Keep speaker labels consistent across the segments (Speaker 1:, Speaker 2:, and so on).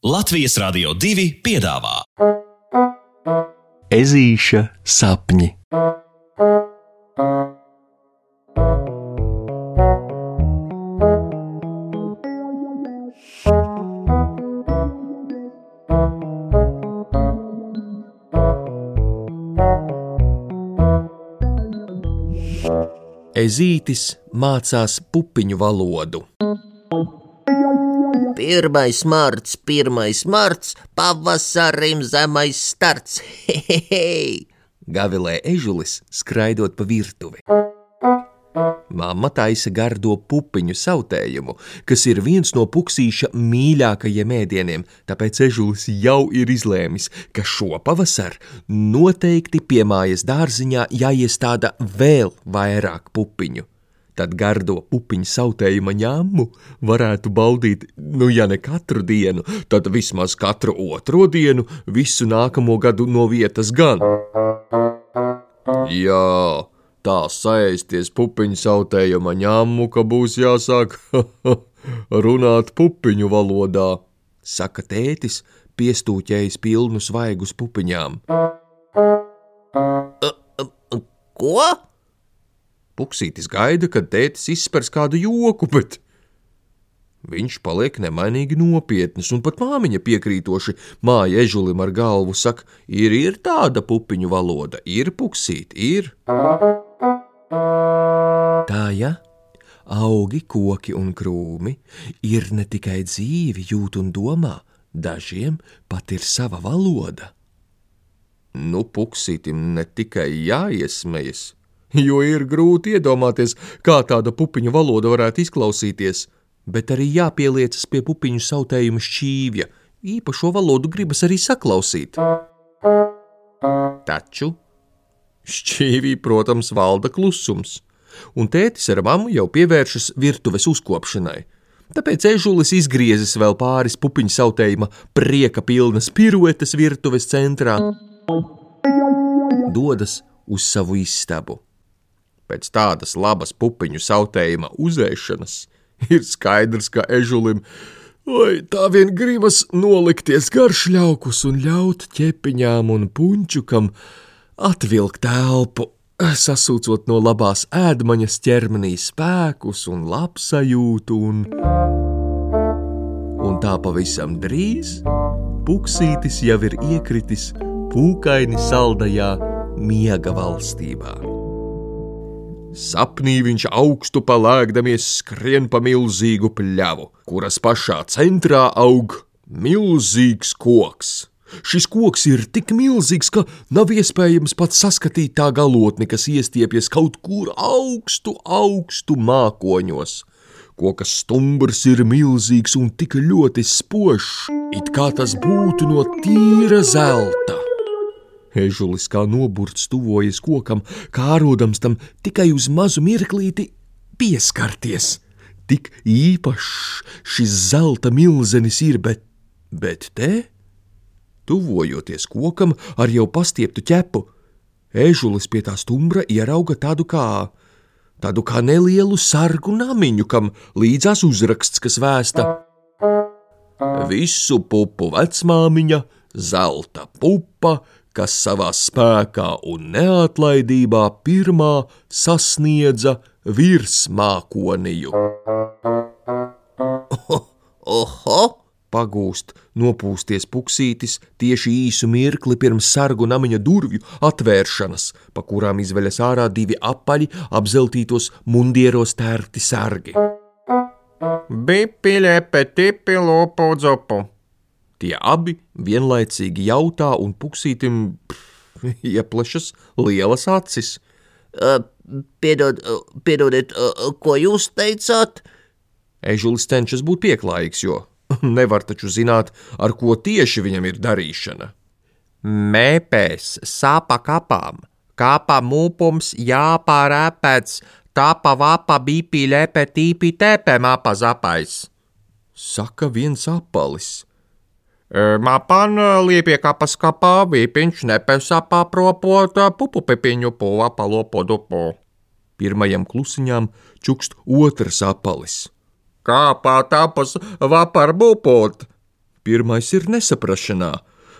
Speaker 1: Latvijas Rādio 2 piedāvā
Speaker 2: Ezīša sapņi. Ezītis mācās pupiņu valodu.
Speaker 3: Pirmais marts, pirmais marts, pavasarim zemais starts. Hehehe!
Speaker 2: Gavilē ežulis, skraidot pa virtuvi. Māma taisa gardo pupiņu sautējumu, kas ir viens no puksīša mīļākajiem ēdieniem, tāpēc ežulis jau ir izlēmis, ka šo pavasaru noteikti pie mājas dārziņā jāiestāda vēl vairāk pupiņu. Tad gardo pupiņu sautējuma ņēmumu varētu baudīt, nu, ja ne katru dienu, tad vismaz katru otro dienu, visu nākamo gadu no vietas gan. Jā, tā saēsties pupiņu sautējuma ņēmumu, ka būs jāsāk runāt pupiņu valodā, saka tētis, piestūķējis pilnus vaigus pupiņām.
Speaker 3: Ko?
Speaker 2: Puksītis gaida, kad tētis izspers kādu joku, bet viņš paliek nemainīgi nopietns, un pat māmiņa piekrītoši māja ežulim ar galvu saka, ir, ir tāda pupiņu valoda, ir puksīt, ir. Tā, ja? Augi, koki un krūmi ir ne tikai dzīvi, jūt un domā, dažiem pat ir sava valoda. Nu, puksītim ne tikai jāiesmejas, jo ir grūti iedomāties, kā tāda pupiņu valoda varētu izklausīties, bet arī jāpieliecas pie pupiņu sautējuma šķīvja. Īpašo valodu gribas arī saklausīt. Taču šķīvī, protams, valda klusums, un tētis ar mammu jau pievēršas virtuves uzkopšanai. Tāpēc ežulis izgriezis vēl pāris pupiņu sautējuma prieka pilnas piruetes virtuves centrā, dodas uz savu istabu. Pēc tādas labas pupiņu sautējuma uzēšanas ir skaidrs, ka ežulim oi, tā vien gribas nolikties garšļaukus un ļaut ķepiņām un punčukam atvilkt elpu, sasūcot no labās ēdmaņas ķermenī spēkus un labsajūtu un... Un tā pavisam drīz puksītis jau ir iekritis pūkaini saldajā miega valstībā. Sapnī viņš augstu palēkdamies skrien pa milzīgu pļavu, kuras pašā centrā aug milzīgs koks. Šis koks ir tik milzīgs, ka nav iespējams pat saskatīt tā galotni, kas iestiepjas kaut kur augstu, augstu mākoņos. Koka stumbrs ir milzīgs un tik ļoti spožs, it kā tas būtu no tīra zelta. Ežulis kā noburts tuvojas kokam, kā rodams tam tikai uz mazu mirklīti pieskarties. Tik īpašs šis zelta milzenis ir, bet, bet te, tuvojoties kokam ar jau pastieptu ķepu, ežulis pie tā stumbra ierauga tādu kā, tādu kā nelielu sargu namiņu, kam līdzās uzraksts, kas vēsta Visu pupu vecmāmiņa, zelta pupa, kas savā spēkā un neatlaidībā pirmā sasniedza virsmākoniju.
Speaker 3: Oho!
Speaker 2: Pagūst, nopūsties puksītis tieši īsu mirkli pirms sargu namiņa durvju atvēršanas, pa kurām izveļas ārā divi apaļi apzeltītos mundieros tērti sargi.
Speaker 4: Bipiļe petipi lopu dzupu.
Speaker 2: Tie abi vienlaicīgi jautā, un puksītim pff, ieplešas lielas acis.
Speaker 3: Piedod, piedodiet, ko jūs teicāt?
Speaker 2: Ežulis cenšas būt pieklājīgs, jo nevar taču zināt, ar ko tieši viņam ir darīšana.
Speaker 4: Mēpēs, sāpa kapām, kāpa mūpums jāpārēpēc, tāpa vapa bīpī lepe tīpi tēpē māpa zapais.
Speaker 2: Saka viens apalis.
Speaker 4: Mapan liepie kapas kapā, vīpiņš nepesapā propot pupu pepiņu pūvā palopo dupu.
Speaker 2: Pirmajam klusiņām čukst otrs apalis.
Speaker 4: Kāpā tapas vapar bupot?
Speaker 2: Pirmais ir nesaprašanā,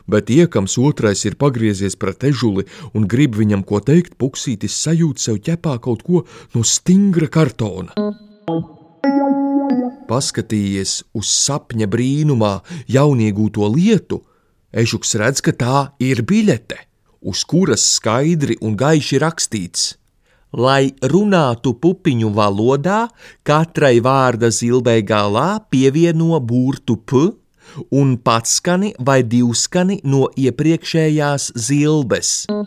Speaker 2: bet iekams otrais ir pagriezies pret ežuli un grib viņam ko teikt, puksītis sajūt sev ķepā kaut ko no stingra kartona. Paskatījies uz sapņa brīnumā jauniegūto lietu, ežuks redz, ka tā ir biļete, uz kuras skaidri un gaiši rakstīts: Lai runātu pupiņu valodā, katrai vārda zilbei galā pievieno burtu p un patskani vai divskani no iepriekšējās zilbes.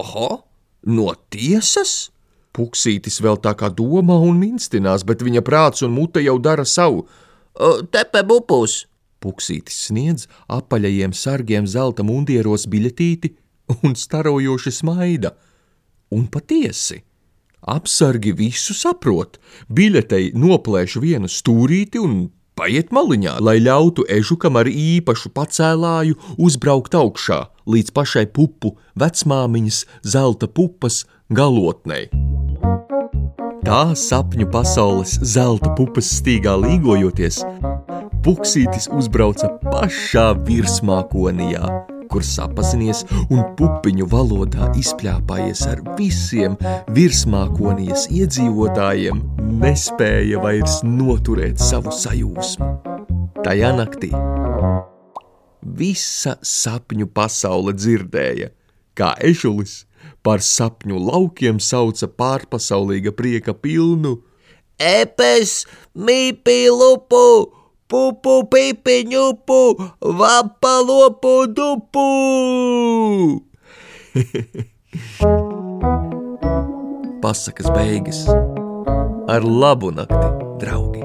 Speaker 2: Oho, no tiesas? Puksītis vēl tā kā domā un minstinās, bet viņa prāts un mute jau dara savu.
Speaker 3: Tepe bupus!
Speaker 2: Puksītis sniedz apaļajiem sargiem zelta mundieros biļetīti un starojoši smaida. Un patiesi! Apsargi visu saprot. Biļetei noplēš vienu stūrīti un paiet maliņā, lai ļautu ežukam ar īpašu pacēlāju uzbraukt augšā līdz pašai pupu vecmāmiņas zelta pupas galotnei. Tā sapņu pasaules zelta pupas stīgā līgojoties, Puksītis uzbrauca pašā virsmākonijā kur sapazinies un pupiņu valodā izpļāpājies ar visiem virsmākonijas iedzīvotājiem, nespēja vairs noturēt savu sajūsmu. Tajā naktī visa sapņu pasaule dzirdēja, kā ežulis par sapņu laukiem sauca pārpasaulīga prieka pilnu
Speaker 3: Epes, mīpī lupu! pupu, pipi, ņupu, vapa, lopu, dupu.
Speaker 2: Pasakas beigas ar labu nakti, draugi!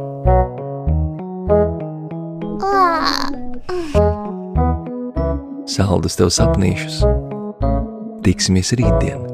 Speaker 2: Saldus tev sapnīšus! Tiksimies rītdien!